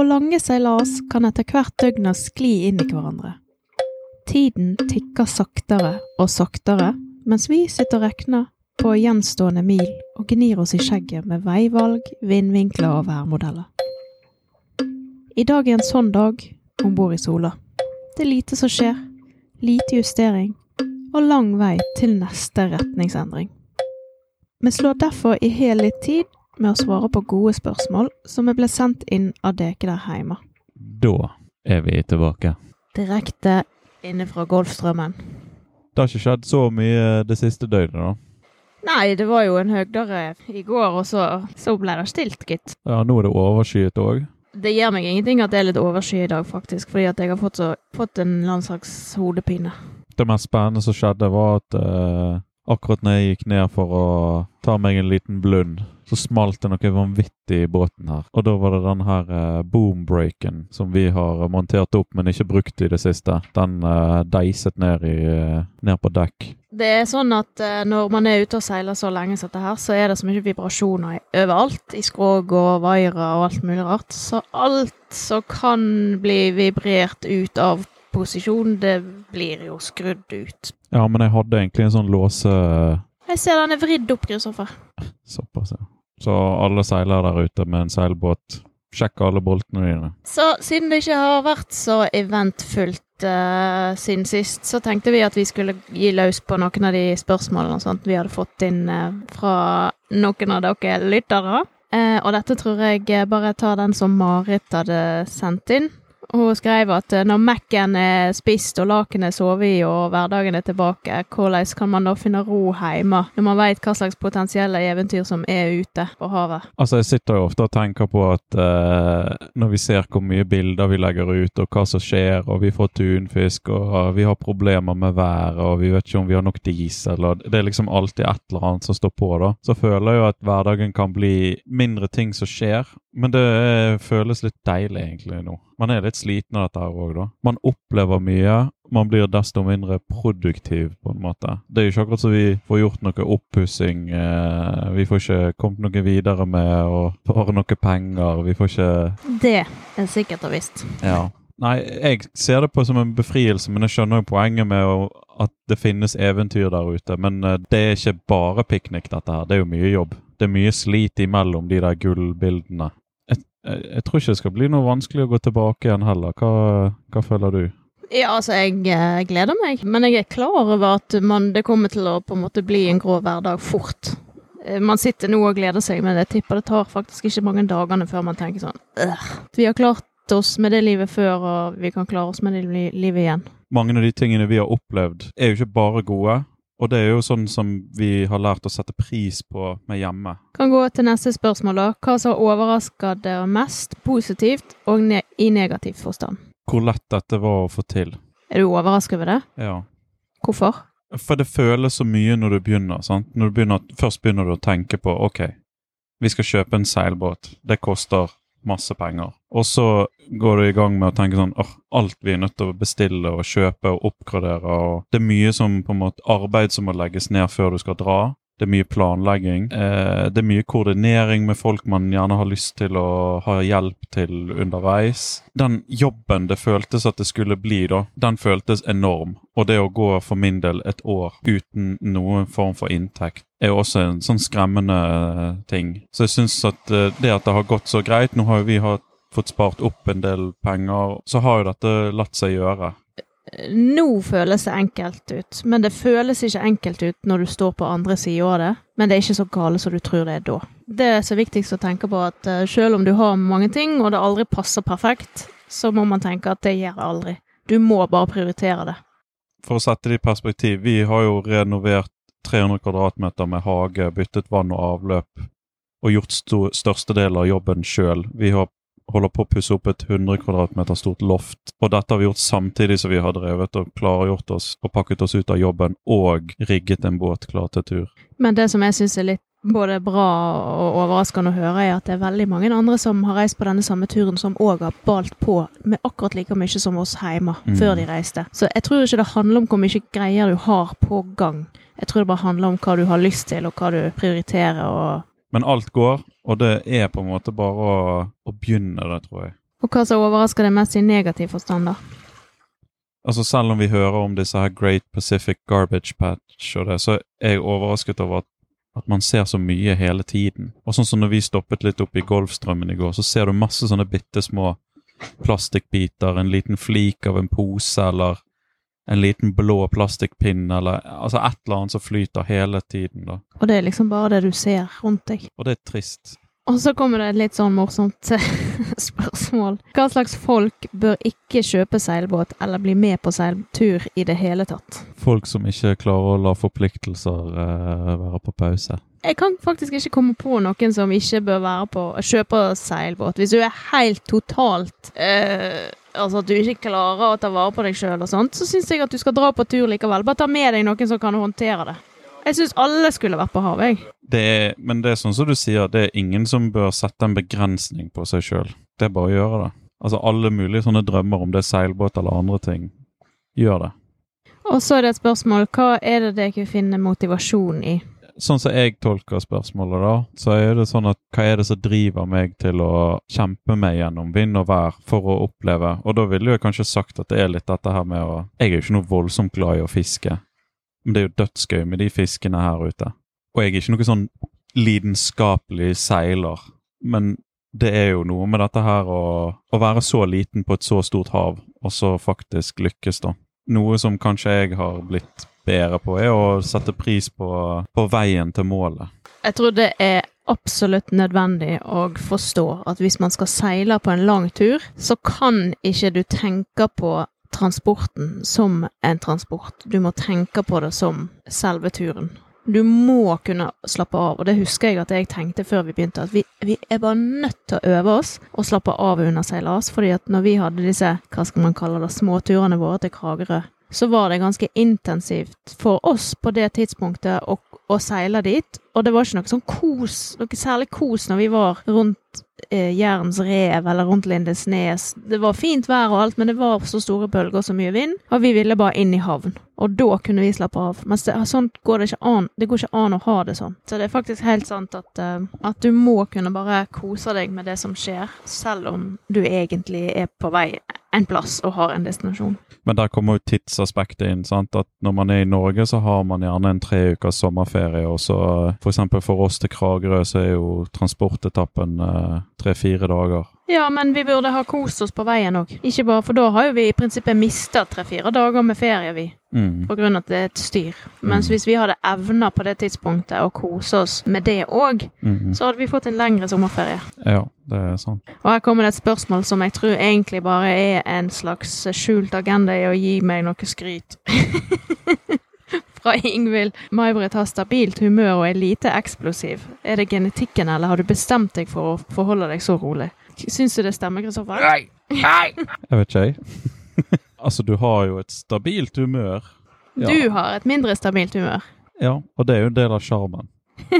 På lange seilas kan etter hvert døgna skli inn i hverandre. Tiden tikker saktere og saktere, mens vi sitter og regner på gjenstående mil og gnir oss i skjegget med veivalg, vindvinkler og værmodeller. I dag er en sånn dag om bord i Sola. Det er lite som skjer, lite justering og lang vei til neste retningsendring. Vi slår derfor i hel litt tid med å svare på gode spørsmål som er ble sendt inn av dere der hjemme. Da er vi tilbake. Direkte inne fra Golfstrømmen. Det har ikke skjedd så mye det siste døgnet, da. Nei, det var jo en høydere i går, og så, så ble det stilt, gitt. Ja, nå er det overskyet òg. Det gjør meg ingenting at det er litt oversky i dag, faktisk, fordi at jeg har fått, så, fått en eller annen slags hodepine. Det mest spennende som skjedde, var at eh, akkurat når jeg gikk ned for å ta meg en liten blund, så smalt det noe vanvittig i båten her. Og da var det den her eh, boombreaken som vi har montert opp, men ikke brukt i det siste. Den uh, deiset ned, i, eh, ned på dekk. Det er sånn at når man er ute og seiler så lenge som dette her, så er det så mye vibrasjoner overalt. I skrog og vaiere og alt mulig rart. Så alt som kan bli vibrert ut av posisjon, det blir jo skrudd ut. Ja, men jeg hadde egentlig en sånn låse Jeg ser den er vridd opp, Kristoffer. Såpass, ja. Så alle seiler der ute med en seilbåt, sjekk alle boltene dine. Så siden det ikke har vært så eventfullt uh, siden sist, så tenkte vi at vi skulle gi løs på noen av de spørsmålene og sånt vi hadde fått inn uh, fra noen av dere lyttere. Uh, og dette tror jeg bare tar den som Marit hadde sendt inn. Hun skrev at eh, når Mac-en er spist og lakenet sovet i og hverdagen er tilbake, hvordan kan man da finne ro hjemme når man vet hva slags potensielle eventyr som er ute på havet? Altså, jeg sitter jo ofte og tenker på at eh, når vi ser hvor mye bilder vi legger ut, og hva som skjer, og vi får tunfisk, og vi har problemer med været, og vi vet ikke om vi har nok diesel, og det er liksom alltid et eller annet som står på, da, så føler jeg jo at hverdagen kan bli mindre ting som skjer. Men det eh, føles litt deilig egentlig nå. Man er litt sliten av dette her òg, da. Man opplever mye. Man blir desto mindre produktiv, på en måte. Det er jo ikke akkurat så vi får gjort noe oppussing. Eh, vi får ikke kommet noe videre med å spare noe penger. Vi får ikke Det er sikkert og visst. Ja. Nei, jeg ser det på som en befrielse, men jeg skjønner jo poenget med at det finnes eventyr der ute. Men eh, det er ikke bare piknik, dette her. Det er jo mye jobb. Det er mye slit imellom de der gullbildene. Jeg, jeg, jeg tror ikke det skal bli noe vanskelig å gå tilbake igjen heller. Hva, hva føler du? Ja, altså, jeg eh, gleder meg, men jeg er klar over at man, det kommer til å på en måte bli en grå hverdag fort. Eh, Man sitter nå og gleder seg, men jeg tipper det tar faktisk ikke mange dagene før man tenker sånn «Øh, Vi har klart oss med det livet før, og vi kan klare oss med det livet igjen. Mange av de tingene vi har opplevd, er jo ikke bare gode. Og det er jo sånn som vi har lært å sette pris på med hjemme. Kan gå til neste spørsmål, da. Hva som overrasker dere mest positivt og ne i negativ forstand? Hvor lett dette var å få til. Er du overrasket over det? Ja. Hvorfor? For det føles så mye når du begynner. sant? Når du begynner, Først begynner du å tenke på ok, vi skal kjøpe en seilbåt. Det koster masse penger. Og så går du i gang med å tenke sånn åh, alt vi er nødt til å bestille og kjøpe og oppgradere. og Det er mye som på en måte arbeid som må legges ned før du skal dra. Det er mye planlegging. Eh, det er mye koordinering med folk man gjerne har lyst til å ha hjelp til underveis. Den jobben det føltes at det skulle bli, da, den føltes enorm. Og det å gå for min del et år uten noen form for inntekt er også en sånn skremmende eh, ting. Så jeg syns at eh, det at det har gått så greit Nå har jo vi hatt, fått spart opp en del penger, så har jo dette latt seg gjøre. Nå føles det enkelt ut, men det føles ikke enkelt ut når du står på andre sida av det. Men det er ikke så gale som du tror det er da. Det er så viktigst å tenke på at eh, selv om du har mange ting, og det aldri passer perfekt, så må man tenke at det gjør det aldri. Du må bare prioritere det. For å sette det i perspektiv, vi har jo renovert 300 kvadratmeter med hage, byttet vann og avløp og gjort sto, største del av jobben sjøl. Vi har holder på å pusse opp et 100 kvadratmeter stort loft. Og dette har vi gjort samtidig som vi har drevet og klargjort oss og pakket oss ut av jobben og rigget en båt klar til tur. Men det som jeg syns er litt både bra og overraskende å høre, er at det er veldig mange andre som har reist på denne samme turen, som òg har balt på med akkurat like mye som oss hjemme Mm. før de reiste. Så jeg tror ikke det handler om hvor mye greier du har på gang. Jeg tror det bare handler om hva du har lyst til, og hva du prioriterer. og Men alt går, og det er på en måte bare å, å begynne det, tror jeg. Og hva som overrasker deg mest i negativ forstand, da? Altså Selv om vi hører om disse her Great Pacific Garbage Patch og det, så er jeg overrasket over at, at man ser så mye hele tiden. Og sånn som når vi stoppet litt opp i Golfstrømmen i går, så ser du masse sånne bitte små plastikkbiter, en liten flik av en pose eller en liten blå plastikkpinn eller altså et eller annet som flyter hele tiden. da. Og det er liksom bare det du ser rundt deg. Og det er trist. Og så kommer det et litt sånn morsomt spørsmål. Hva slags folk bør ikke kjøpe seilbåt eller bli med på seiltur i det hele tatt? Folk som ikke klarer å la forpliktelser uh, være på pause. Jeg kan faktisk ikke komme på noen som ikke bør være på kjøpe seilbåt. Hvis du er helt totalt eh, Altså at du ikke klarer å ta vare på deg sjøl og sånt, så syns jeg at du skal dra på tur likevel. Bare ta med deg noen som kan håndtere det. Jeg syns alle skulle vært på havet, jeg. Det er, men det er sånn som du sier, det er ingen som bør sette en begrensning på seg sjøl. Det er bare å gjøre det. Altså Alle mulige sånne drømmer, om det er seilbåt eller andre ting, gjør det. Og så er det et spørsmål hva er det dere finner motivasjon i? Sånn som jeg tolker spørsmålet, da, så er det sånn at hva er det som driver meg til å kjempe meg gjennom vind og vær for å oppleve? Og da ville jeg kanskje sagt at det er litt dette her med å Jeg er jo ikke noe voldsomt glad i å fiske, men det er jo dødsgøy med de fiskene her ute. Og jeg er ikke noe sånn lidenskapelig seiler, men det er jo noe med dette her å, å være så liten på et så stort hav, og så faktisk lykkes, da. Noe som kanskje jeg har blitt bedre på, er å sette pris på, på veien til målet. Jeg tror det er absolutt nødvendig å forstå at hvis man skal seile på en lang tur, så kan ikke du tenke på transporten som en transport. Du må tenke på det som selve turen. Du må kunne slappe av, og det husker jeg at jeg tenkte før vi begynte, at vi, vi er bare nødt til å øve oss og slappe av under seilas, fordi at når vi hadde disse, hva skal man kalle det, småturene våre til Kragerø, så var det ganske intensivt for oss på det tidspunktet å, å seile dit, og det var ikke noe sånn kos, noe særlig kos når vi var rundt eh, Jærens rev eller rundt Lindesnes. Det var fint vær og alt, men det var så store bølger og så mye vind, og vi ville bare inn i havn. Og da kunne vi slappe av. Men sånn går det ikke an. Det går ikke an å ha det sånn. Så det er faktisk helt sant at, uh, at du må kunne bare kose deg med det som skjer, selv om du egentlig er på vei en plass og har en destinasjon. Men der kommer jo tidsaspektet inn. sant? At Når man er i Norge, så har man gjerne en tre ukers sommerferie. og så F.eks. For, for oss til Kragerø så er jo transportetappen uh, tre-fire dager. Ja, men vi burde ha kost oss på veien òg. Ikke bare, for da har jo vi i prinsippet mista tre-fire dager med ferie, vi. Mm. På grunn av at det er et styr. Mens mm. hvis vi hadde evna på det tidspunktet å kose oss med det òg, mm. så hadde vi fått en lengre sommerferie. Ja, det er sant. Og her kommer det et spørsmål som jeg tror egentlig bare er en slags skjult agenda i å gi meg noe skryt. fra Ingvild. May-Britt har stabilt humør og er lite eksplosiv. Er det genetikken, eller har du bestemt deg for å forholde deg så rolig? Syns du det stemmer, Kristoffer? Nei! Nei! Jeg vet ikke, jeg. altså, du har jo et stabilt humør. Ja. Du har et mindre stabilt humør. Ja, og det er jo en del av sjarmen.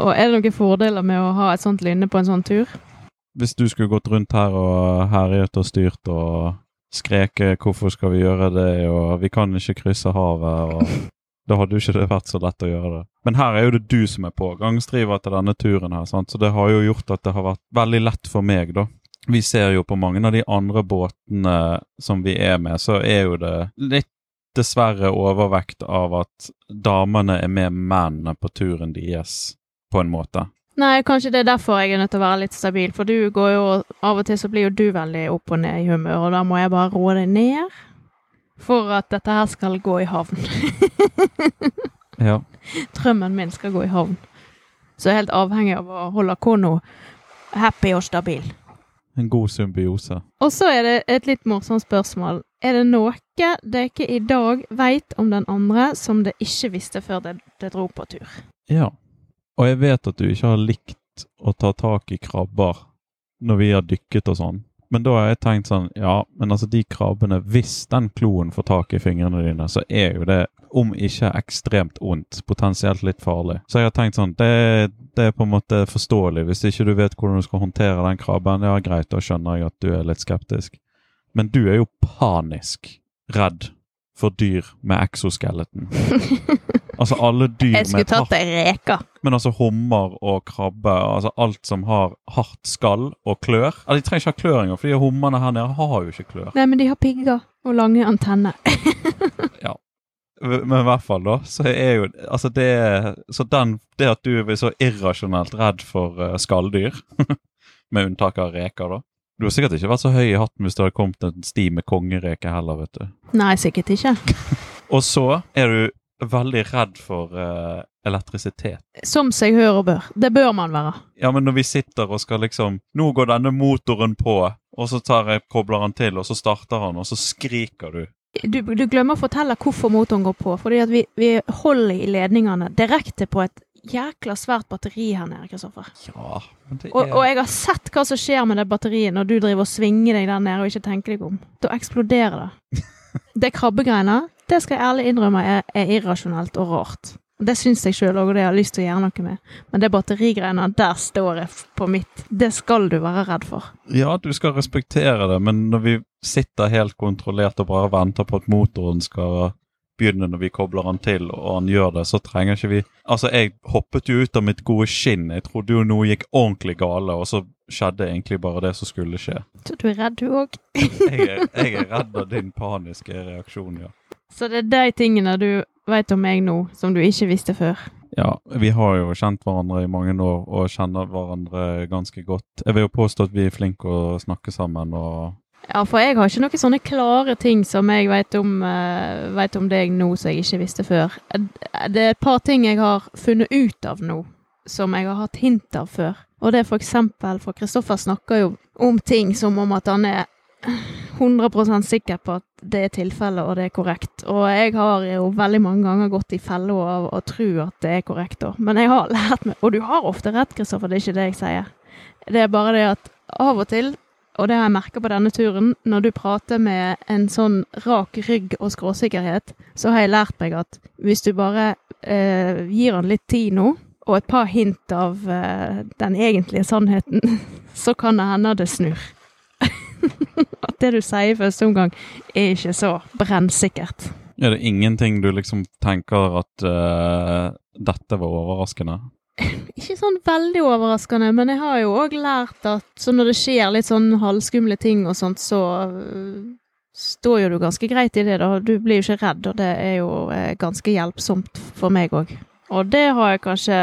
og er det noen fordeler med å ha et sånt lynne på en sånn tur? Hvis du skulle gått rundt her og herjet og styrt og skreket 'hvorfor skal vi gjøre det', og 'vi kan ikke krysse havet', og da hadde jo ikke det vært så lett å gjøre det. Men her er jo det du som er pågangsdriver til denne turen her, sant? så det har jo gjort at det har vært veldig lett for meg, da. Vi ser jo på mange av de andre båtene som vi er med, så er jo det litt dessverre overvekt av at damene er med mennene på turen deres, på en måte. Nei, kanskje det er derfor jeg er nødt til å være litt stabil, for du går jo Av og til så blir jo du veldig opp og ned i humør, og da må jeg bare roe deg ned for at dette her skal gå i havn. ja. Drømmen min skal gå i havn. Så jeg er helt avhengig av å holde Kono happy og stabil. En god symbiose. Og så er det et litt morsomt spørsmål. Er det noe dere i dag veit om den andre som dere ikke visste før dere dro på tur? Ja. Og jeg vet at du ikke har likt å ta tak i krabber når vi har dykket og sånn. Men da har jeg tenkt sånn Ja, men altså, de krabbene Hvis den kloen får tak i fingrene dine, så er jo det, om ikke ekstremt ondt, potensielt litt farlig. Så jeg har tenkt sånn Det, det er på en måte forståelig. Hvis ikke du vet hvordan du skal håndtere den krabben, ja, greit, da skjønner jeg at du er litt skeptisk. Men du er jo panisk redd for dyr med exoskeleton. Altså alle dyr Jeg skulle tatt ei reke. Men altså hummer og krabbe, altså alt som har hardt skall og klør Altså, De trenger ikke ha klør engang, for de hummerne her nede har jo ikke klør. Nei, men de har pigger og lange antenner. ja. Men i hvert fall, da, så er jo Altså, det Så den Det at du er så irrasjonelt redd for uh, skalldyr, med unntak av reker, da Du har sikkert ikke vært så høy i hatten hvis det hadde kommet en sti med kongereke heller, vet du. Nei, sikkert ikke. Og så er du veldig redd for uh, elektrisitet. Som seg hør og bør. Det bør man være. Ja, men når vi sitter og skal liksom Nå går denne motoren på, og så tar jeg, kobler han til, og så starter han, og så skriker du. Du, du glemmer å fortelle hvorfor motoren går på. Fordi vi, vi holder i ledningene direkte på et jækla svært batteri her nede, Kristoffer. Ja, men det Og, er og jeg har sett hva som skjer med det batteriet når du driver og svinger deg der nede og ikke tenker deg om. Da eksploderer det. Det er krabbegreiene, det skal jeg ærlig innrømme er, er irrasjonelt og rart. Det syns jeg sjøl òg, og det har jeg lyst til å gjøre noe med. Men det batterigreiene, der står jeg på mitt. Det skal du være redd for. Ja, du skal respektere det, men når vi sitter helt kontrollert og bare venter på at motoren skal begynne når vi kobler den til, og han gjør det, så trenger ikke vi Altså, jeg hoppet jo ut av mitt gode skinn. Jeg trodde jo noe gikk ordentlig gale, og så skjedde egentlig bare det som skulle skje. Så du er redd, du òg. Jeg jeg er redd av din paniske reaksjon, ja. Så det er de tingene du vet om meg nå, som du ikke visste før. Ja, vi har jo kjent hverandre i mange år og kjenner hverandre ganske godt. Jeg vil jo påstå at vi er flinke å snakke sammen og Ja, for jeg har ikke noen sånne klare ting som jeg veit om, uh, vet om deg nå som jeg ikke visste før. Det er et par ting jeg har funnet ut av nå, som jeg har hatt hint av før. Og det er for eksempel, for Kristoffer snakker jo om ting som om at han er 100% sikker på at det er tilfellet og det er korrekt. Og jeg har jo veldig mange ganger gått i fella av å tro at det er korrekt da. Men jeg har lært meg, og du har ofte rett, Kristoffer, det er ikke det jeg sier. Det er bare det at av og til, og det har jeg merka på denne turen, når du prater med en sånn rak rygg og skråsikkerhet, så har jeg lært meg at hvis du bare eh, gir han litt tid nå, og et par hint av eh, den egentlige sannheten, så kan det hende det snur. at det du sier i første omgang, er ikke så brennsikkert. Er det ingenting du liksom tenker at uh, dette var overraskende? Ikke sånn veldig overraskende, men jeg har jo òg lært at så når det skjer litt sånn halvskumle ting og sånt, så øh, står jo du ganske greit i det, da. Du blir jo ikke redd, og det er jo eh, ganske hjelpsomt for meg òg. Og det har jeg kanskje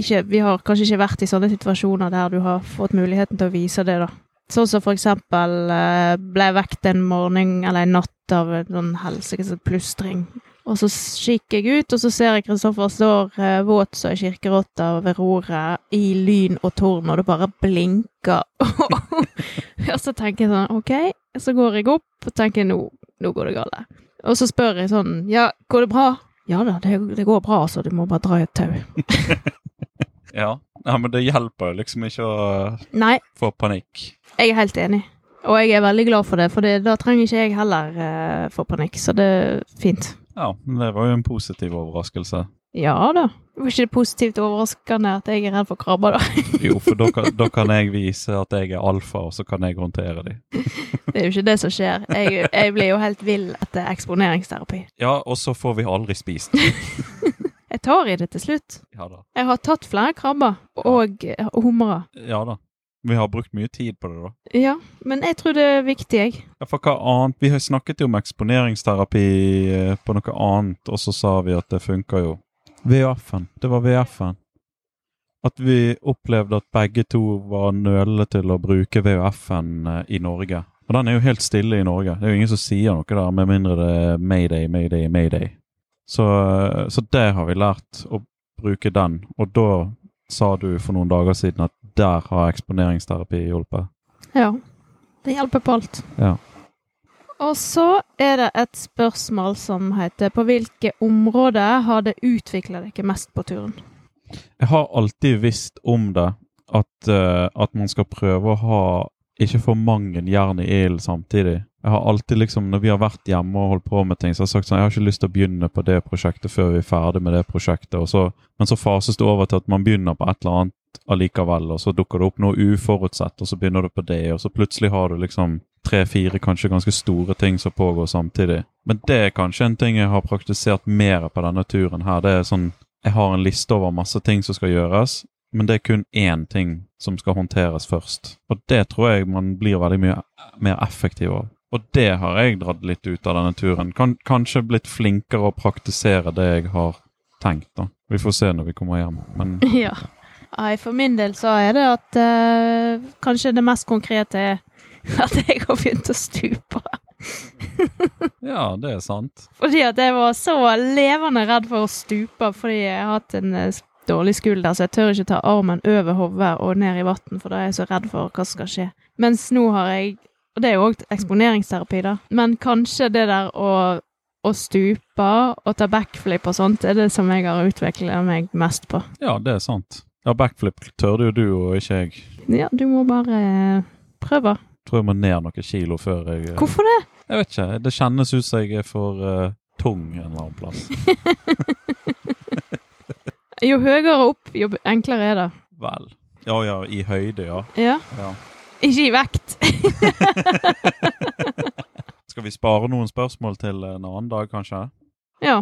ikke Vi har kanskje ikke vært i sånne situasjoner der du har fått muligheten til å vise det, da. Sånn som for eksempel eh, ble jeg vekt en morgen eller en natt av en sånn helsikes plystring. Og så kikker jeg ut, og så ser jeg Kristoffer står eh, våt som ei kirkerotte ved roret i lyn og torden, og det bare blinker. og så tenker jeg sånn, OK. Så går jeg opp og tenker nå, nå går det galt. Og så spør jeg sånn, ja, går det bra? Ja da, det, det går bra, altså. Du må bare dra i et tau. Ja. ja, men det hjelper jo liksom ikke å Nei, få panikk. Jeg er helt enig. Og jeg er veldig glad for det, for det, da trenger ikke jeg heller uh, få panikk. Så det er fint. Ja, men det var jo en positiv overraskelse. Ja da. Var ikke det positivt overraskende at jeg er redd for krabber, da? Jo, for da kan, da kan jeg vise at jeg er alfa, og så kan jeg håndtere de. Det er jo ikke det som skjer. Jeg, jeg blir jo helt vill etter eksponeringsterapi. Ja, og så får vi aldri spist. Jeg tar i det til slutt. Ja da. Jeg har tatt flere krabber og humre. Ja da. Vi har brukt mye tid på det, da. Ja, men jeg tror det er viktig, jeg. Ja, for hva annet? Vi har snakket jo om eksponeringsterapi eh, på noe annet, og så sa vi at det funker jo. VF-en. Det var VF-en. At vi opplevde at begge to var nølende til å bruke VHF-en eh, i Norge. Og den er jo helt stille i Norge. Det er jo ingen som sier noe der, med mindre det er mayday, mayday, mayday. Så, eh, så det har vi lært å bruke den. Og da sa du for noen dager siden at der har eksponeringsterapi hjulpet. Ja. Det hjelper på alt. Ja. Og så er det et spørsmål som heter På hvilke områder har det utvikla deg mest på turen? Jeg har alltid visst om det, at, uh, at man skal prøve å ha ikke for mange jern i ilden samtidig. Jeg har alltid liksom, Når vi har vært hjemme og holdt på med ting, så har jeg sagt sånn Jeg har ikke lyst til å begynne på det prosjektet før vi er ferdig med det prosjektet. Så, men så fases det over til at man begynner på et eller annet allikevel, og så dukker det opp noe uforutsett, og så begynner du på det, og så plutselig har du liksom tre-fire kanskje ganske store ting som pågår samtidig. Men det er kanskje en ting jeg har praktisert mer på denne turen her. Det er sånn Jeg har en liste over masse ting som skal gjøres, men det er kun én ting som skal håndteres først. Og det tror jeg man blir veldig mye mer effektiv av. Og det har jeg dratt litt ut av denne turen. Kan, kanskje blitt flinkere å praktisere det jeg har tenkt, da. Vi får se når vi kommer hjem. Men Ja. Nei, for min del så er det at uh, kanskje det mest konkrete er at jeg har begynt å stupe. ja, det er sant. Fordi at jeg var så levende redd for å stupe fordi jeg har hatt en eh, dårlig skulder, så jeg tør ikke ta armen over hodet og ned i vann, for da er jeg så redd for hva som skal skje. Mens nå har jeg Og det er jo òg eksponeringsterapi, da. Men kanskje det der å, å stupe og ta backflip og sånt, er det som jeg har utvikla meg mest på. Ja, det er sant. Ja, backflip tørde jo du, og ikke jeg. Ja, du må bare eh, prøve. Tror jeg må ned noen kilo før jeg eh, Hvorfor det? Jeg vet ikke. Det kjennes ut som jeg er for uh, tung en eller annen plass. Jo høyere opp, jo enklere er det. Vel. Ja ja, i høyde, ja. Ja. ja. Ikke i vekt. Skal vi spare noen spørsmål til en annen dag, kanskje? Ja.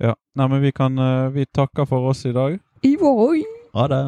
Ja. Nei, men vi kan eh, Vi takker for oss i dag. Ivoi. Ha det.